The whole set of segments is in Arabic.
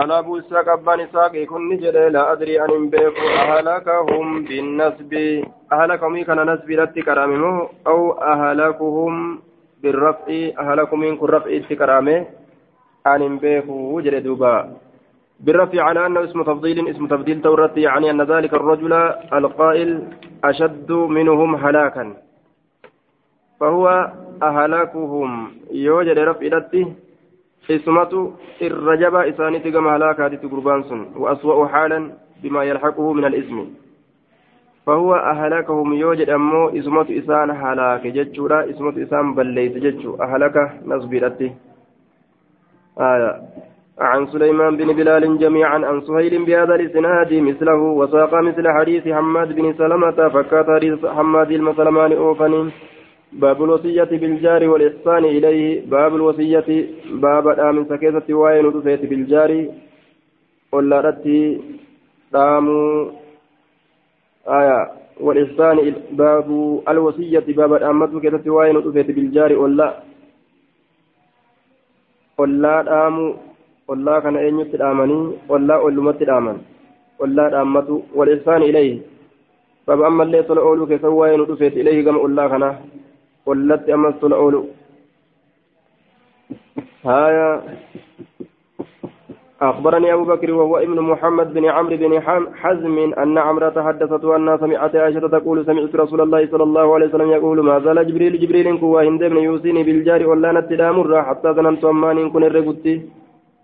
أبو إسحاق أبان إسحاق كن جري لا أدري أن بيك أهلكهم بالنسب. أهلكهم كان نسب لتي كرامه أو أهلكهم بالرفع. أهلكم من كن رفع كرامه أن بيك وجري دوبا. بالرفع على أنه اسم تفضيل. اسم تفضيل تورط يعني أن ذلك الرجل القائل أشد منهم هلاكا. فهو أهلكهم. يوجد رفع لتي اسمته الرجب إسانيت كما هلاكات قربانسون وأسوأ حالا بما يلحقه من الاسم فهو أهلكهم يوجد أمو اسمة إسان هلاك جتشورا اسمة إسان بليت جتشو أهلك نصبرته آية. عن سليمان بن بلال جميعا عن سهيل بهذا الإسناد مثله وساق مثل حديث حماد بن سلمة فكات حديث حماد المسلمان أوفنين باب الوصية بالجار والإحسان إليه. باب الوصية باب الآمن سكيسة وين ودفيت بالجار. ولا رتي دامو آية والإحسان باب الوصية باب الآمن سكيسة وين ودفيت بالجار. ولا ولا دامو ولا كان أين يتدامني ولا أولمت دامن ولا دامته والإحسان إليه. باب أما اللي طلعوا له كسوى ودفيت إليه كما ولا كان. قلت أمس الأولو هايا. أخبرني أبو بكر وهو ابن محمد بن عمرو بن حزم أن عمرة تحدثت أن سمعت عائشة تقول سمعت رسول الله صلى الله عليه وسلم يقول ما زال جبريل جبريل كوا هند بن يوصيني بالجار ولا نتدام حتى ظننت أمان كن الرقدتي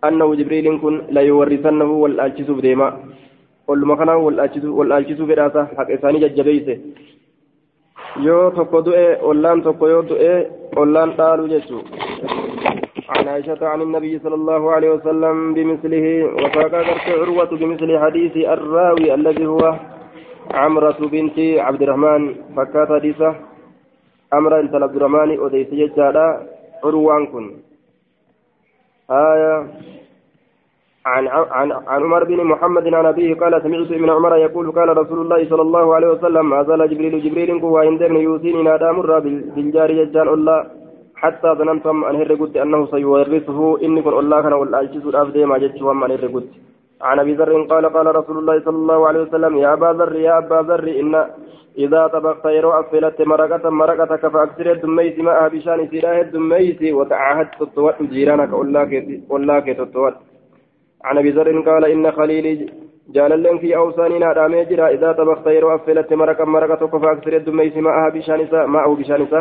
أنه جبريل كن لا يورثنه والألشس بديما قل كان والألشس براسة حق إساني ججبيسه yoo tokko du'e ollaan tokko yoo du'e ollaan dhaalu jechuu عن عائشة عن النبي صلى الله عليه وسلم بمثله وساق عروة بمثل حديث الراوي الذي هو عمرة بنت عبد الرحمن. فكات حديثة. أمر انت عبد الرحمن وديس ججالا عروان كن. آية عن عن عن عمر بن محمد عن أبيه قال سمعت ابن عمر يقول قال رسول الله صلى الله عليه وسلم ما زال جبريل جبريل قوى عند ابن يوسين نادى مر بالجار ججال الله حتى ظننت أن هرقت أنه سيورثه. إني كن الله كان والأجلس الأبدي ما جدت وما هرقت عن أبي ذر قال قال رسول الله صلى الله عليه وسلم يا أبا ذر يا أبا ذر إن إذا طبقت يرو أفلت مرقة مرقتك فأكثر الدميس معها بشان سلاح الدميس وتعاهدت الطوات جيرانك والله كتطوات عن ابي ذر قال ان خليلي جاللن في اوساننا رامي جرا اذا طبخت يرو افلت مرقا مرقا فاكثر الدميس معها بشانسا معه بشانسا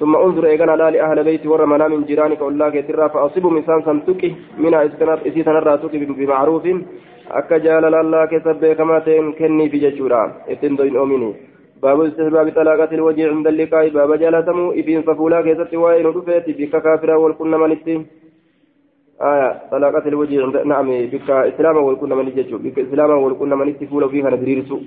ثم انظر ايغنا لا لاهل بيت ورمنا من جيرانك والله كترا فاصب مسان سنتكي من اسكنات اسيتنا راتك بمعروف jaalala allaa keessa beekamaa ta'een kennii fi jechuudha ittiin doyin oomini baabu istihbaabi xalaaqati ilwajii cinda liqaa'i baaba jaalatamuu ifiinsa fuulaa keessatti waa'ee nu dhufeeti bikka kaafiraa wal qunnamanitti آية طلاقة الوجه نعم بك إسلاما والكنا من يجتشو بك إسلاما والكنا من يتفول فيها ندريرسو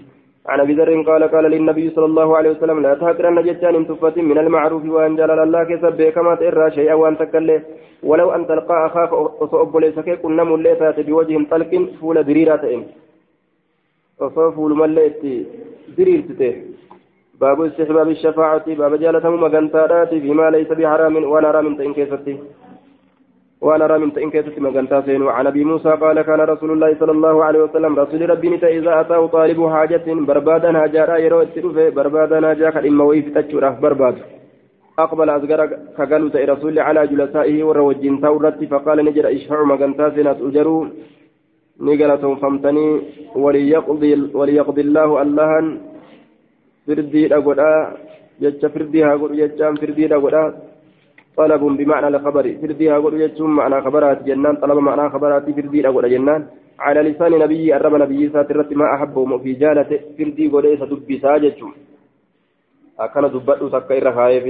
عن أبي ذر قال قال للنبي صلى الله عليه وسلم لا تهكرن جتان إن تفت من المعروف وأن جلال الله كسب كما تئرى شيئا وأن تكله ولو أن تلقى أخاك وصعب ليس كي كنا مليتا بوجه طلق فول دريرات إن. وصفول مليت دريرته باب استحباب الشفاعة باب جالتهم مغنتارات فيما ليس بحرام وأنا رام تئن كيفتي وأنا رامن تئن كيست مغنتا سين وعن أبي موسى قال كان رسول الله صلى الله عليه وسلم رسول ربي نتا إذا أتاه طالب حاجة بربادا هاجارا يرو اتلوفه بربادا ناجا كدم ويف تچورا برباد. أقبل أزغر كقالوا تأي رسول على جلسائه وروجين تورت فقال نجر اشفع مغنتا سينات أجروا نقلتهم فمتني وليقضي, وليقضي الله اللهن. فردي أقودا جتش فردي هاقود جتشان فردي أقودا طلب بمعنى الخبر. فردي أقول يجتم معنى خبرات جنان طلب معنى خبرات فردي أقول جنان. على لسان نبي أرب نبي ساترت ما أحبه في جالة. فردي قوليس دبي ساجتم أكن دبته تكير خايف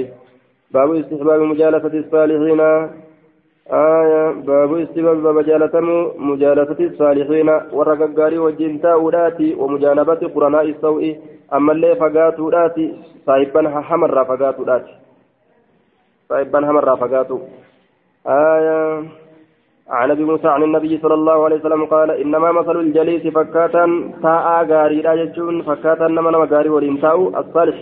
باب استحباب مجالسة الصالحين. آية. باب استحباب باب جالتم مجالسة الصالحين. ورققاري وجنتا أولاتي ومجانبة قرناء السوء. أما اللي فقاتوا أولاتي صاحبا حمر فقاتوا أولاتي صاحبان هم الرافقات آية. عن أبي موسى عن النبي صلى الله عليه وسلم قال إنما مثل الجليس فكاتا تاء غاري لا يجون فكاتا نما نما غاري ولين تاو الصالح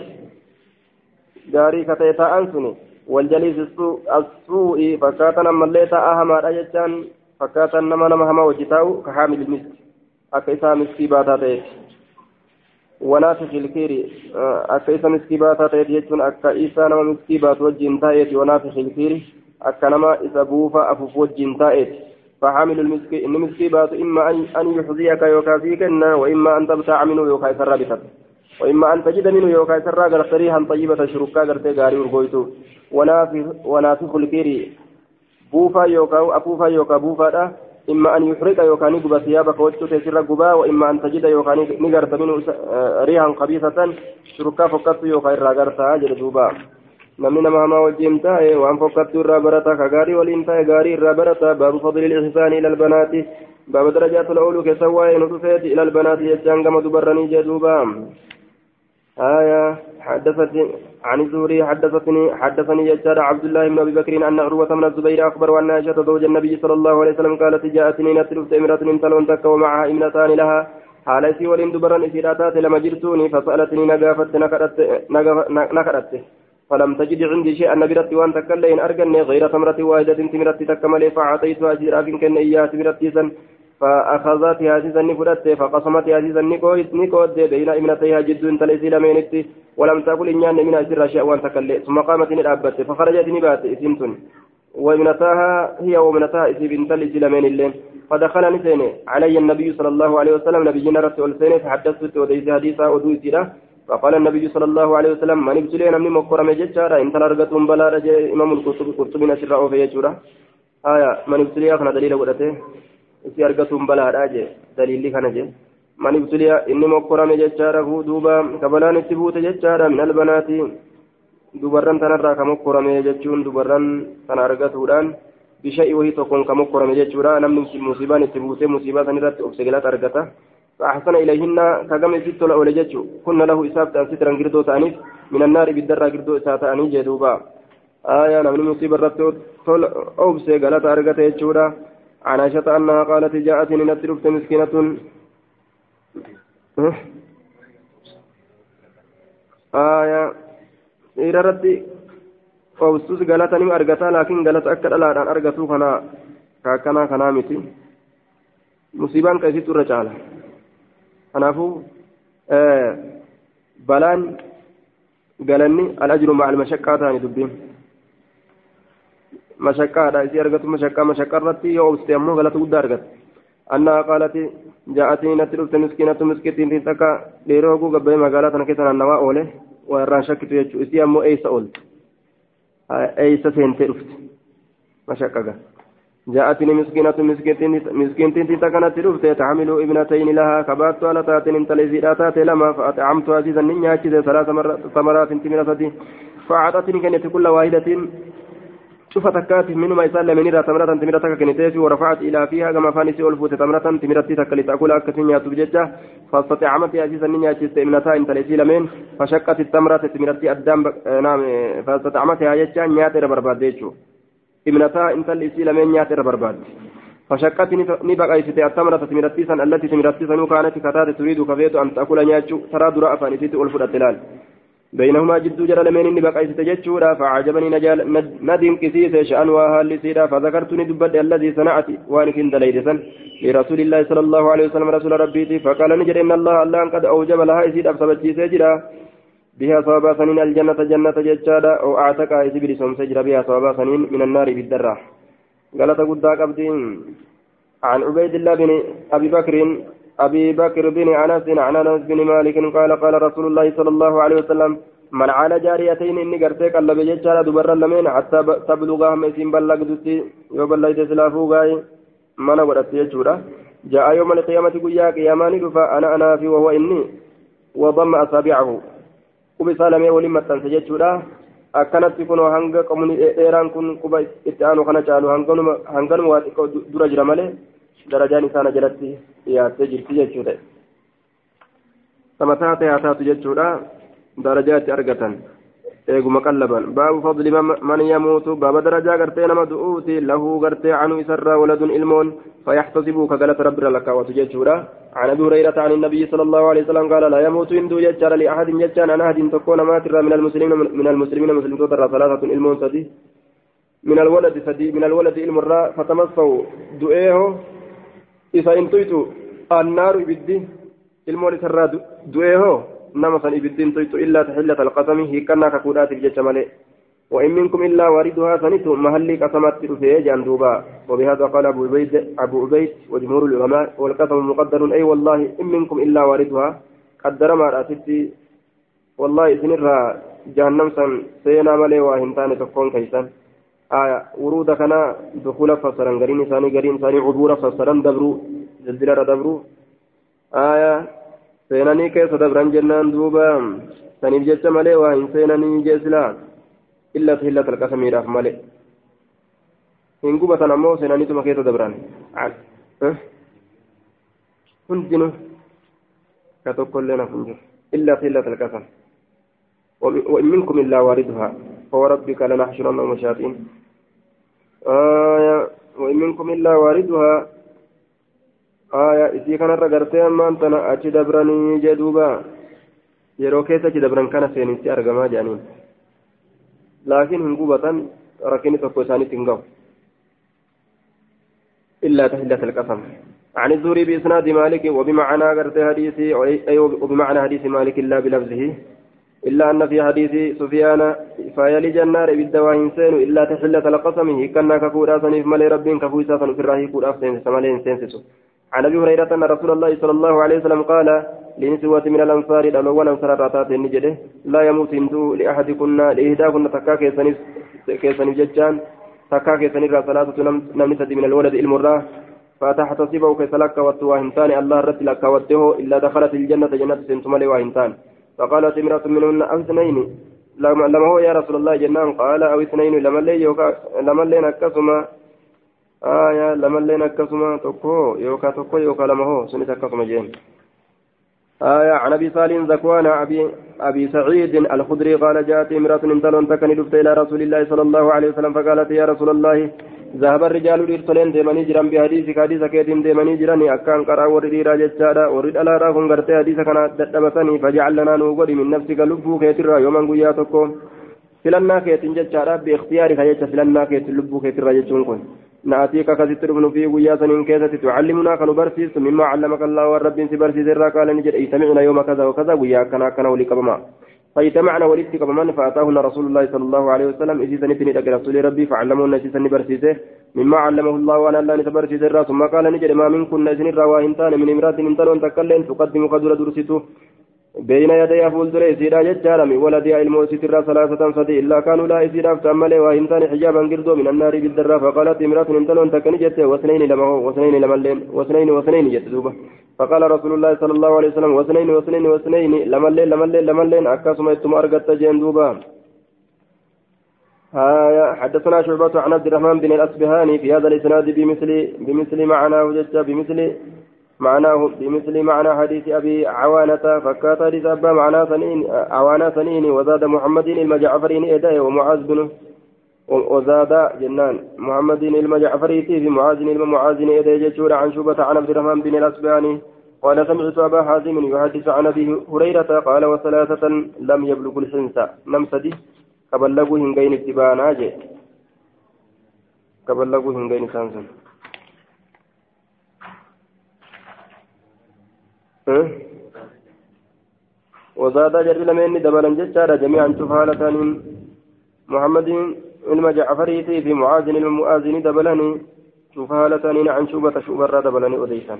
غاري كتي تاء أنسني. والجليس السوء السوء فكاتا نما اللي تاء هما لا يجان fakkaatan nama nama hamaa wajji taa'u ka haamil miski akka isaa akka isa miskii baataa ta'eeti jechuun akka isaa nama miskii baatu wajjiin taa'eeti wanaafiq ilkiiri akka nama isa buufa afuuf wajjiin taa'eeti فحامل المسك إن مسكي بات إما أن يحذيك يوكا فيكنا وإما أن تبتاع منه يوكا سرابتك وإما أن تجد منه يوكا سرا غير ريحا طيبة شركا غرتي غاري ورغويتو ونافخ الكيري بوفا يوكا أبوفا يوكا بوفا إما أن يحرق يوكا نقب ثيابك وجهك تسر قبا وإما أن تجد يوكا نقرت منه ريحا خبيثة شركا فكت يوكا hamaa wajjiin taa'e waan fokkattuu irraa barata ka gaarii waliin taa'e gaarii irraa barata baabu fadli ilxisaanii ila albanaati baaba darajaatu la'uulu keessa waa'ee nu dhufeeti ila albanaati jechaan gama dubarranii jedhuuba آية حدثتني عن الزهري حدثتني حدثني يجار عبد الله بن أبي بكر أن عروة من الزبير أخبر أن عائشة زوج النبي صلى الله عليه وسلم قالت جاءتني نتلفت امرأة تلون تك ومعها ابنتان لها. حالتي ولن دبرا إسيراتات لما جرتوني فسألتني نقافت نكرت فلم تجد عندي شيئا نبرت وان تكلين ارجني غير تمرة واحدة تمرت تكمل فأعطيتها اجراك كن اياه تمرت فأخذت هذه نفرت فقسمت هذه نكود بين ابنتيها جد تليس لمينت ولم تقل إن من أسر شيئا وان تكلي ثم قامت نلأبت فخرجت نبات إسمتن. وابنتها هي وابنتها إسم بنت لمين اللين فدخل نسين علي النبي صلى الله عليه وسلم نبينا رسول سين فحدثت وديس حديثا ودوسي فقال النبي صلى الله عليه وسلم من ابتلي نمني مكرم ججارا إن تلارغتم بلا رجع إمام القرطبي قرطبي نشر في جورا آية من ابتلي أخنا دليل ودته isi argatuun balaadha jee daliilli kana jee man ibtuliya inni mokkorame jechaadha duuba kabalaan itti buute jechaadha min albanaati dubarran tanarraa ka mokkorame jechuun dubarran tana argatuudhaan bisha'i wahii tokkoon ka mokkorame jechuudha namni musiibaan itti buute musiibaa san irratti obse galata argata فأحسن إليهن كجمع ست أولجتشو كنا له إساف تأسيترا قردو تأنيف من النار بالدرة قردو إساف أني جدوبا آية من مصيبة تول أوبسي قالت أرقت يجورا عن عائشة أنها قالت جاءتني نتركت مسكينة. آية. إلى ربي أوبسوس قالت أني أرقتا لكن قالت أكد ألا أن أرقتو كنا كنا كنا متي مصيبان كيسي ترجعنا kanaafuu balaan galanni alajru maca almashaqqaa ta'ani dubbiin mashaqqaadha isii argatu mashaqqaa mashaqqaa irratti yoo obsite ammoo galata guddaa argata annaa qaalati ja'atii natti dhufte miskiinatu miskittiin takka dheeroo oguu gabbayee magaalaa tana keessa naannawaa oole waa irraan shakkitu jechuu isii ammoo eeysa oolte eeysa seentee dhufte mashaqqa gaa جاءتني مسكينة مسكينة تكنت رفت تحمل ابنتين لها كبات على تاتن تلزي تات لما فأطعمت عزيزا نياتي ثلاث ثمرات تمرتي فأعطتني كانت كل واحدة شوف تكات منما يسأل من إذا تمرة تمرتك كنتيس ورفعت إلى فيها كما فانسي ألفوت تمرة تمرتي تكلي تأكل أكثر ياتو بججة فاستطعمت عزيزا نياتي استئمنتين تلزي لمن. فشقت التمرة تمرتي الدم نعم فاستطعمت يا ججة نياتي ربرباديتشو ابنتها انت الاسي لمن نيات برباد. فشقت نبقى يستي التمرة تمرتيسا التي تمرتيسا كانت كتات تريد كفيت أن تأكل نياتشو ترى درا افانيتي الفد التلال بينهما جد جرى لمن نبقى يستي جتشورا فعجبني ندم كسيس شأن وهل لسيرا فذكرتني دبد الذي صنعت وانك دليلسا لرسول الله صلى الله عليه وسلم رسول ربيتي فقال نجد إن الله الله قد أوجب لها يسيد أفسبت سيجرا بها صوابا سنين الجنة جنة ججادا أو أعتقى إسبري سوم سجر بها صوابا سنين من النار بالدرة. قالت قد قبدين عن عبيد الله بن أبي بكر أبي بكر بن أنس عن أنس بن مالك قال قال رسول الله صلى الله عليه وسلم من على جاريتين إني قرتك الله بججادا دبر لمن حتى تبلغها مسين بلغدتي يوبلغت سلافو غاي من ودت يجورا جاء يوم القيامة قياك يا ماني فأنا أنا في وهو إني وضم أصابعه. lamee waliin maxxanse jechuudha akkanatti kunoo hanga qomni dheeraan kun quba itti aanu kana caalu hanganuma waa xiqqoo dura jira malee darajaan isaana dhiyaattee jirti jechuudha sama taate haa taatu jechuudha darajaa itti argatan eeguma qallaban baabu fadli man yamuutu baaba darajaa gartee nama du'uuti lahu gartee canu isarraa waladun ilmoon fayaxtasibuu ka galata rabbiirra lakkaawwatu jechuudha عن ابي هريره عن النبي صلى الله عليه وسلم قال لا يموت هندو يجعل لاحد يجعل عن احد تكون مات من المسلمين من المسلمين مسلمين ترى ثلاثة المون سدي من الولد سدي من الولد المرة فتمسوا دؤيه إذا انتيتوا النار بدي المولى سرى دؤيه نما سن بدي انتيتوا إلا تحلة القسم هي كنا كقولات الجيش مالي وإن منكم إلا واردها سنت محلي قسمت في جندوبا وبهذا قال أبو عبيد أبو عبيد وجمهور العلماء والقسم مقدر أي والله إن منكم إلا واردها قدر ما رأتي والله سنرها جهنم سن سينا مالي واهنتان تكون كيسان آية ورود كان دخول فسرا غرين ثاني غرين ثاني عبور فسرا دبرو زلزلة دبرو آية سيناني كيس دبران جنان دوبا سنيف جتش مالي وإن سيناني جيسلا إلا تهلة القسم راف مالي. إن قبة أمو سيناني تما كيس دبران. أه؟ hundinuu ka tokkollee na funjiru illaa tillata alqasam وإن منكم إلا واردها. فوربك لنحشرنهم شياطين آية وإن منكم إلا واردها آية إذا كان رجرتي أما أنت أتي دبرني جدوبا yeroo keessa achi dabran kana seenitti argamaa jedhaniin laakiin hin gubatan rakkinni tokko illaa tahillata alqasam عن الزهري بإسناد مالك وبمعنى قرت حديثي أي وبمعنى حديث مالك لا بلفظه إلا أن في حديث سفيان فيلج النار بالدواء إنسان إلا تحلة القسم كنا كفورا سنيف ملي رب كفوسا في الراهي كورا سمالي إنسان عن أبي هريرة أن رسول الله صلى الله عليه وسلم قال لنسوة من الأنصار الأول أنصار راتات النجدة لا يموت هندو لأحدكن لإهداكن تكا كيسني ججان تكا كيسني صلاة نمسة من الولد المراه فتحتسبه كيسلك وتواهنتان الله رت لك وته إلا دخلت الجنة جنة سنتمالي واهنتان فقالت امرأة منهن أو اثنين؟ لما هو يا رسول الله جنان قال أو اثنين؟ لما لي يوكا لما لي نكسما. آية لما لي نكسما تكو يوكا تكو يوكا لما هو سنة كسما جين. آية عن أبي صالح زكوان أبي أبي سعيد الخدري قال جاءت امرأة انتلون تكني إلى رسول الله صلى الله عليه وسلم فقالت يا رسول الله ذهب الرجال ليرتلين ديماني جران بحديثك حديث كيتين ديماني جراني أكان قرأ ورد جتشارا ورد ألا راكم قرتي حديث كان دبسني فجعل لنا نوغري من نفسك لبو كيترا يوما قياتكم. كيتين جتشارا باختيارك جتش فلنا كيتين لبو كيترا جتشون كن نأتيك كثير من في وياسا إن كيسة تعلمنا كانوا برسيس مما علمك الله والرب سبرسيس قال نجد. أي سمعنا يوم كذا وكذا وياك كان كان ولك بما. فاجتمعنا ولدتك بمن فأتاهن رسول الله صلى الله عليه وسلم. إذ سنتني لك رسول ربي فعلمهن سيسني برسيسه. مما علمه الله وأنا الله نتبرسيس ثم قال نجد ما منكن نزن الرواهنتان من امرأة من تلون تكلم. تقدم قدر درسته. بين يدي أفول دري سيدا جتشارمي ولدي الموسيت الرأس ثلاثة صدي. إلا كانوا لا يسيدا فتأملي وهنتان حجابا قردو من النار بالدرا فقالت امرأة من تلون تكني جت وسنين لما هو وسنين لما وسنين وسنين جت دوبه فقال رسول الله صلى الله عليه وسلم وسنين وسنين وسنين لما الليل لما الليل لما الليل. أكاسم يتم أرقت جين دوبا حدثنا شعبة عن عبد الرحمن بن الأصبهاني في هذا الإسناد بمثل بمثل معناه جد بمثل معناه بمثل معنى حديث أبي عوانة فكات حديث أبا معنى سنين عوانة سنين وزاد محمد المجعفرين إداء ومعاذ بن وزاد جنان محمد المجعفري في معاذ المعاذ إداء جشور عن شوبة عن عبد الرحمن بن الأصبهاني قال سمعت أبا حازم يحدث عن أبي هريرة قال وثلاثة لم يبلغوا الحنس نمسدي كبلغوا هنجين اتباعنا جي كبلغوا هنجين سانسون وزاد جرب لمن دبلا جتشارا جميعا شفالة محمد علم جعفري في معاذ المؤاذن دبلني شفالة عن شوبة شوبة دبلني أديسا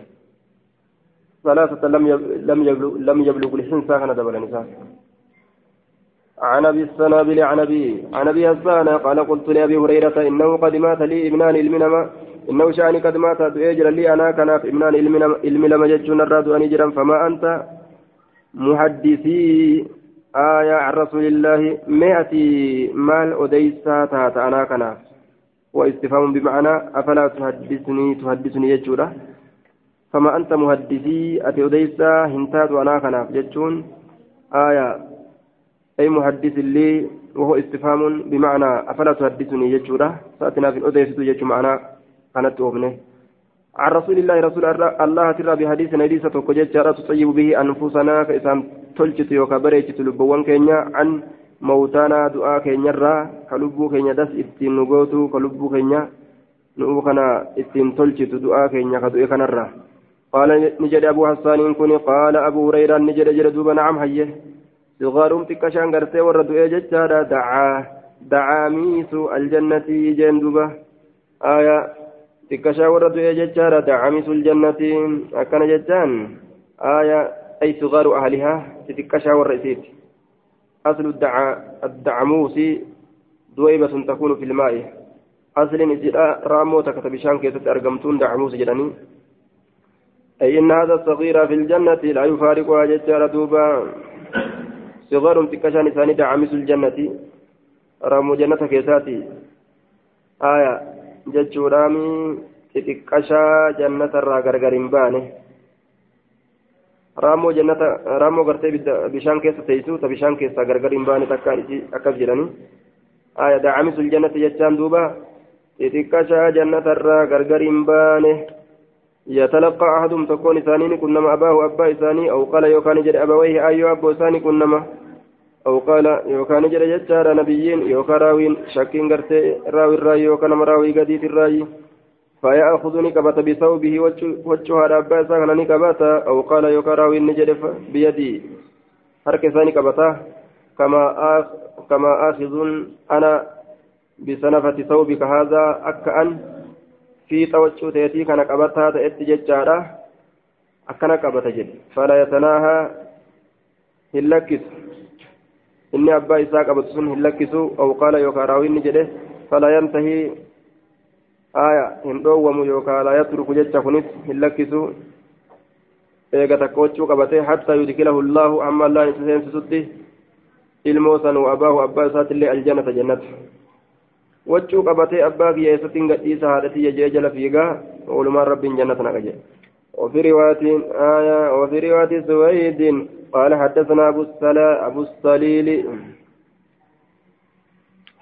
ثلاثة لم لم يبلغ لم يبلغ الحنسة كان دبلني عن ابي السنابل عن ابي عن ابي حسان قال قلت لابي هريره انه قد مات لي ابنان المنما إنه شأني قد مات اجر لي أنا كان في ابنان المنما جتشون الراد ان يجرا فما أنت محدثي آية عن رسول الله. مئتي مال أديسا تات أنا كنا وإستفهام بمعنى أفلا تحدثني تحدثني يجورا فما أنت محدثي أتي أديسا هنتات وأنا كنا جتشون آية. أي محدث لي وهو استفهام بمعنى أفلا تحدثني يجورا فأتنا في الأديس يجو معنى كانت أبنه عن رسول الله رسول الله ترى بحديث حديثة تقجت تطيب به أنفسنا كإسان تلجت يوكا بريجت لبوان كينيا عن موتانا دعاء كينيرا كلبو كينيا دس اتين نغوتو كلبو كينيا نؤو كنا تلشت دعاء كينيا كدعاء كنرا قال نجد أبو حسان كوني قال أبو هريرة نجد جد دوبا نعم هيه. صغارهم تكشان غرتي ورد اججارا دعا دعاميس الجنة تكشا ورد اججارا دعاميس الجنة أكن ججان آية أي صغار أهلها تكشا ورئيسيت أصل الدعا الدعموس دويبة تكون في الماء أصل إجراء رامو تكتب شان كيست أرقمتون دعموس جلاني أي إن هذا الصغير في الجنة لا يفارقها ججارة دوبا صغار تكشان ثاني دعامس الجنة رامو جنة كيساتي آية ججورامي تكشا جنة الراغرغر بانه raamoo jannata raamoo gartee bishaan keessa teessu ta bishaan keessaa gargar hin baane isii akkas jedhani aya dacamisul jannati jechaan duuba xixiqqashaa jannatarraa gargar hin baane يتلقى أحدهم تكون إسانين كنما أباه أبا إساني أو قال يوكان جد أبويه أيو أبو إساني كنما أو قال يوكان جد جتشار نبيين يوكا راوين شكين قرتي راوي الراي يوكان مراوي قديت الراي فيأخذني كبت بثوبه وجهها ربا سهلني كبت أو قال يوكا راوي نجد بيدي هركساني كبتا كما آخ كما آخذ أنا بسنفة ثوبك هذا أكأن waccuu ta'eetii kana qabataa ta'etti jechaadha akkana qabata jedhe fala yatanaahaa hin lakkisu hin lakkisu aw qaala yookaan raawwinni jedhe fala yantahii aya hin dhoowwamu yookaan laa yatruku jecha kunis hin lakkisu eega takka waccuu qabatee hattaa yudkilahu llaahu amma allaan isa seensisutti ilmoo san wa abaahu abbaa isaatiillee aljannata jannata wachuu qabatee abbaa kiyya eessatti gadhiisa haadhatiyya jee jala fiigaa oolumaan rabbiin jannata naqa jedhe وفي رواية آية وفي رواية سويد قال حدثنا أبو السلا أبو الصليل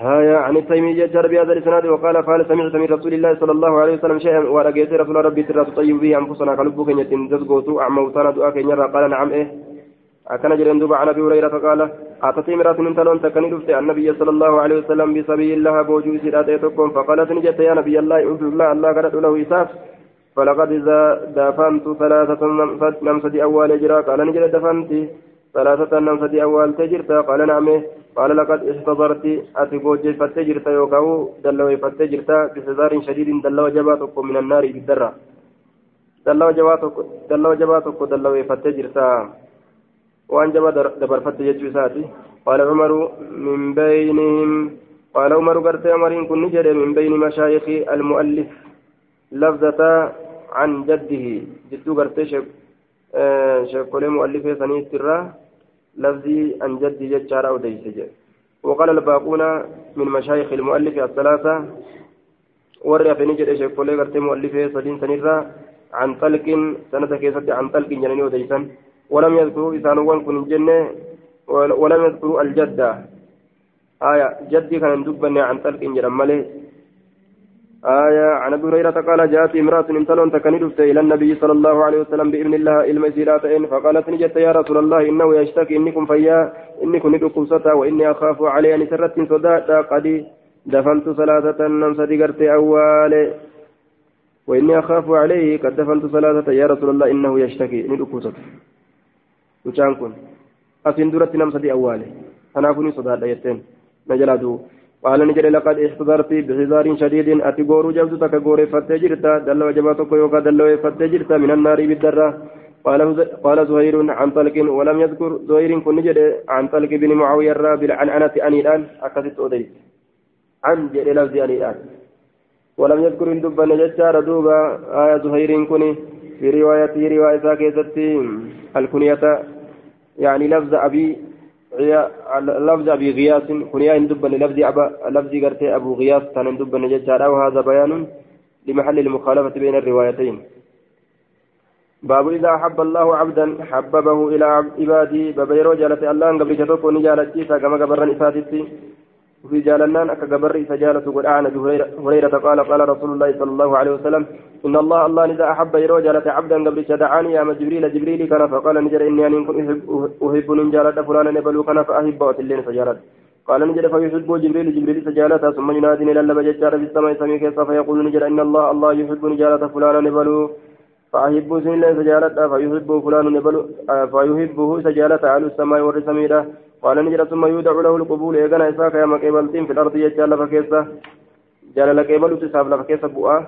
هايا عن التيمي جار بهذا الإسناد وقال قال سمعت من رسول الله صلى الله عليه وسلم شيئا ورقيت رسول ربي ترى تطيب به أنفسنا قلبك أن يتنزغوتو أعموتنا دعاك يرى. قال نعم إيه. أكن جرين دوبا عن أبي هريرة قال أتتي امرأة من تلون تكني دفت النبي صلى الله عليه وسلم بسبيل الله بوجود سيرات يتكون فقالت نجت يا نبي الله أعوذ الله الله قالت له إساف فلقد إذا دفنت ثلاثة نمسة أول إجراء قال نجد دفنت ثلاثة نمسة أول تجرت قال نعم. قال لقد احتضرت أتبوج فتجرت يوكاو دلو فتجرت بحذار شديد دلو جباتك من النار بالدرة. دلو جباتك دلو جباتك دلو فتجرت. وأن جبا دبرفت جتشو ساتي. قال عمر من بينهم قال عمر قرت عمر كن نجد من بين مشايخ المؤلف لفظة عن جده جدو قرت شك آه شكل مؤلف ثاني سرة لفظي عن جدي جتشارا وديسج وقال الباقون من مشايخ المؤلف الثلاثة ورى في نجد شكل قرت مؤلف سدين سنرة عن طلق سنة كيسة عن طلق جناني وديسن ولم يذكروا إسانوان كن جنة ولم يذكروا الجدة. آية جدي كان دبني عن تلك إنجر مالي آية عن أبي هريرة قال جاءت امرأة انتلون تكني إلى النبي صلى الله عليه وسلم بإذن الله إلما سيراتين فقالت نجت يا رسول الله إنه يشتكي إنكم فيا إنكم ندكم ستا وإني أخاف علي أن سرت صداتا قد دفنت ثلاثة نمسة قرت أول وإني أخاف عليه قد دفنت ثلاثة يا رسول الله إنه يشتكي ندكم ستا mucaan kun asiin duratti nam sadii awwaale kanaafuu ni قال نجد لقد احتضرت بحذار شديد. أتي غورو جبت تك غوري فتجرتا دلو جباتك يوكا دلو فتجرتا من النار بالدرة. قال قال زهير عن طلق ولم يذكر. زهير كن نجد عن طلق بن معاوية الرابل عن أنس أنيلان أكدت أديت عن جد لفظ أنيلان ولم يذكر إن دب نجد دوبا آية زهير كن. في روايته رواية كيستي الكنية. يعني لفظ أبي لفظ أبي غياس كنية ندب لفظ أبا لفظ قرتي أبو غياس كان ندب نججارا وهذا بيان لمحل المخالفة بين الروايتين. باب إذا أحب الله عبدا حببه إلى عباده. بابيرو جالت الله. قبل ونجالت جيسا كما قبرن إساتي وفي جالنان أكا قبر سجالة قد هريرة قال قال رسول الله صلى الله عليه وسلم إن الله الله إذا أحب يرو جالة عبدا قبل شدعاني يا جبريل جبريل كان فقال نجر إني أن كن أحب من جالة فلانا نبلو كان فأحب وتلين فجالت قال نجد فيحب جبريل جبريل سجالته ثم ينادي إلى اللب ججار في السماء سمي كيسا فيقول نجد إن الله الله يحب نجالة فلانا نبلو فأحب سن سجالته فيحب فلان نبلو فيحبه سجالة على السماء والرسميدة قال نجد ثم يودع له القبول إيقنا إساك يا مكيبلتين في الأرض ججال فكيسا جال لك إبلو تساب لفكيسا بؤاه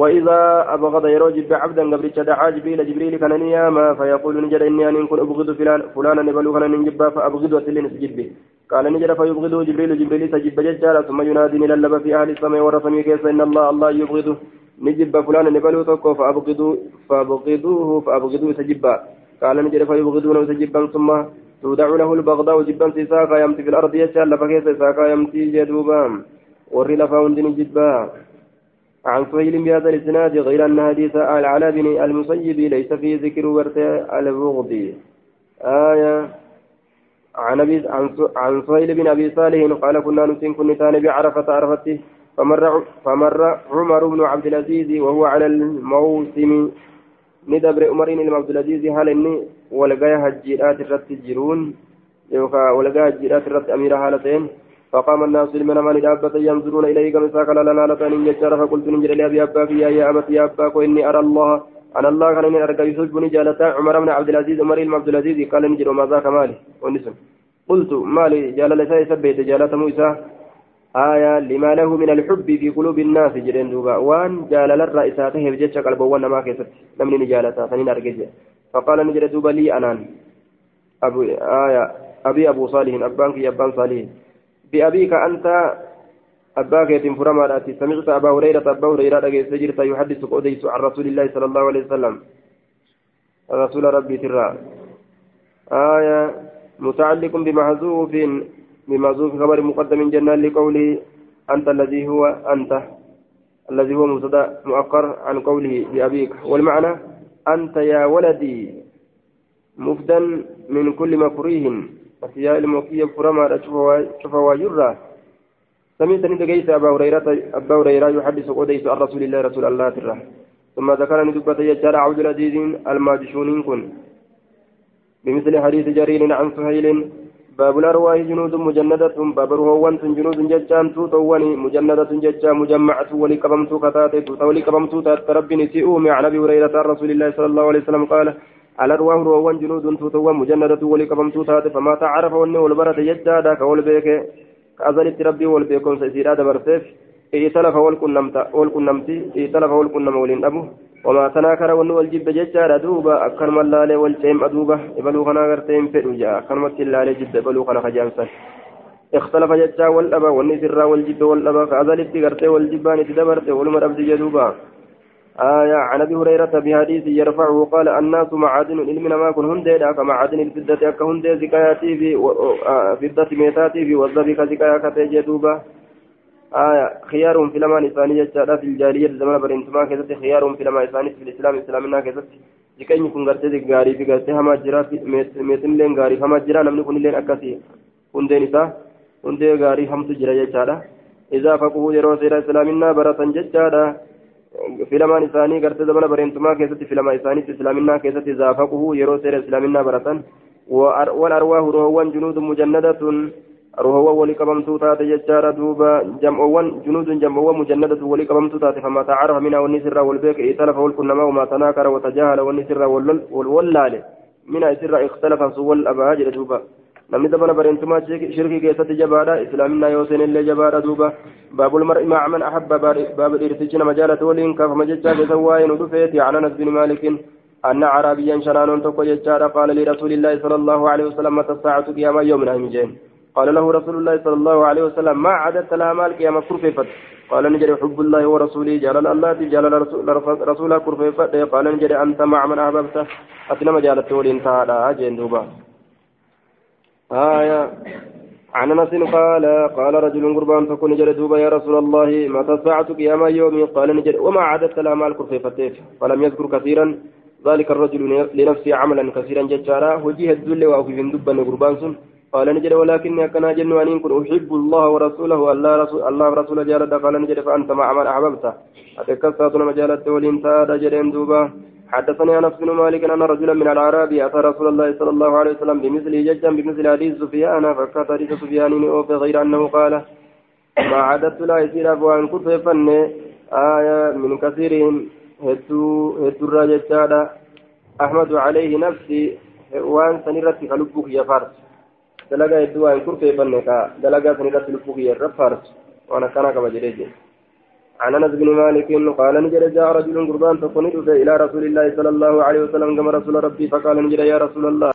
وإذا أبغض يروج عبدا قبل دعا جبريل جبريل كان نياما فيقول نجد إني أن كن أبغض فلان فلانا نبلو كان نجبا فأبغض وسلين سجد قال نجد فيبغضه جبريل جبريل سجد ججالا ثم ينادي للب في أهل السماء ورسمي كيس إن الله الله يبغضه. نجب فلانا نبلو تكو فأبغضوه فأبغضوه فأبغضوه سجبا. قال نجد فيبغضونه سجبا ثم تودع له البغضاء جبا ساقا يمتي في الأرض يجعل فكيس ساقا يمتي جدوبا. وري لفاون جبا. عن سهيل بهذا الإسناد غير أن حديث العلاء بن المسيب ليس فيه ذكر ورث البغض. آية عن عن سهيل بن أبي صالح قال كنا نسين كنا بعرفة عرفته. فمر فمر عمر بن عبد العزيز وهو على الموسم. ندبر عمر بن عبد العزيز هل إني ولقى هجيرات الرت جرون ولقى هجيرات الرت امير هالتين. فقام الناس من من دابة ينظرون إليه كما ساكل لنا لتاني يجار فقلت ننجر لأبي أباك يا يا أبتي يا أباك وإني أرى الله. أنا الله كان إني أرى يحبني جالتا عمر بن عبد العزيز. عمر بن عبد العزيز قال نجر وما ذاك مالي. ونسم قلت مالي جال لسا سبيت جالة موسى آية لما له من الحب في قلوب الناس جرين دوبا. وان جال للرئيساته بجتش قلبه وأنا ما كيست نمني جالتا سنين أرقج فقال نجر دوبا لي أنان. أبو آية. أبي أبو صالح أبانك أبان صالح. بأبيك أنت. أباك يتم فرما سمعت أبا هريرة أبا هريرة سجرت يحدث قديس عن رسول الله صلى الله عليه وسلم. رسول ربي ترى. آية. متعلق بمحذوف بمحذوف خبر مقدم جنة لقوله أنت الذي هو أنت الذي هو مبتدا مؤخر عن قوله بأبيك. والمعنى أنت يا ولدي مفدا من كل مكروه أشياء الموكية فرما شوف واجرة سمعت ندقيت أبا هريرة أبا هريرة يحدث قديس عن رسول الله رسول الله ترى. ثم ذكر ندبة يجار عبد العزيز الماجشونين كن. بمثل حديث جرير عن سهيل باب الأرواح جنود مجندة باب الروان جنود ججان توتواني مجندة ججا مجمعة ولقبمت كتاتي ولقبمت تربي نسيئوا مع نبي هريرة عن رسول الله صلى الله عليه وسلم قال على رواه روان جنود توتوا مجندة ولكبم توتات فما تعرف وني والبرة يجادا كول بيك كأذنت ربي والبيكون سيسيرا دبرتيف ائتلف والكنمتا والكنمتي ائتلف والكنم ولين أبو وما تناكر وني والجب ججادا دوبا أكرم اللالي والجيم أدوبا إبلو خنا غرتين فئرجا أكرمت اللالي جد إبلو خنا خجانسا اختلف ججا والأبا والنسر والجب والأبا كأذنت غرتي والجبان تدبرتي والمر أبدي جدوبا آية عن أبي هريرة بحديث يرفعه قال الناس معادن علمنا ما كن هندي كمعادن الفدة أكا هندي زكاياتي في فدة ميتاتي في وظبك زكايا كتجدوبة آية خيار في لما إسانية جاء في الجالية زمان برنتما كذا خيار في لما إسانية في الإسلام إسلامنا كذا jikanyi kun gartee gaarii fi gartee hamaa jira meetin illee gaarii hamaa jira namni kun illee akkasii hundeen isaa hundee gaarii hamtu jira jechaadha isaa faquu yeroo seera islaaminaa baratan jechaadha filamaan isaanii gartee zamana bareentumaa keessatti filama isaaniitti islaaminaa keessatti zaafaquhu yeroo seera islaaminaa baratan walarwaahu rohowwan junuudun mujannadatun rohowwan walii junuudun jam'oowwan mujannadatun walii qabamtuu taate famaa taacarafa minaa wanni sirraa wal beeke italafa wal qunnamaa wamaa tanaakara watajahala wanni sirraa wal wallaale minaa isirraa ikhtalafa sun wal abaa jedhe duuba namni dabana bareentumaa shirkii keessatti jabaadha islaaminaa yoo seenillee jabaadha duuba baabul mar'i maca man ahabba baaba dhiirtichi nama jaalate waliin kaafama jechaa keessa waa'ee nu dhufeeti an anas bin maalikin أن عربيا شنان تقول يجار قال لرسول الله صلى الله عليه وسلم متى الساعة قيام يوم أهمجين قال له رسول الله صلى الله عليه وسلم ما عددت لها مال قيام كرففت قال نجري حب الله ورسوله جلال الله جلال رسوله كرففت قال نجري أنت مع من أحببت. أتنم جالت ولين تعالى أجين دوبا. آية. عن أنس قال قال رجل قربان فكن جل دوبا يا رسول الله متى الساعة قيام يوم قال نجد وما عددت الأعمال كرفي فتيف فلم يذكر كثيرا. ذلك الرجل لنفسه عملا كثيرا ججارا وجيه الذل وأوفي من دبا قربان سن. قال نجد ولكني أكنا جن وأن كن أحب الله ورسوله الله رسول الله ورسول جالد قال نجد فأنت مع من أحببته أتكسرت مجالة ولين تاد جرين دوبا حدثني أنس بن مالك أن رجلا من الاعراب أتى رسول الله صلى الله عليه وسلم بمثل ججا بمثل حديث سفيان فكت حديث سفيان غير أنه قال ما عددت لا يصير وان كنت فن آية من كثيرهم. هدو هدو الراجل أحمد عليه نفسي وأن سنرت خلقك يا فارس. دلقا هدو وان كنت فن دلقا سنرت خلقك يا فارس وأنا كان كما جريت عن انس بن مالك قال نجد جاء رجل قربان فقنت إلى رسول الله صلى الله عليه وسلم كما رسول ربي فقال نجد يا رسول الله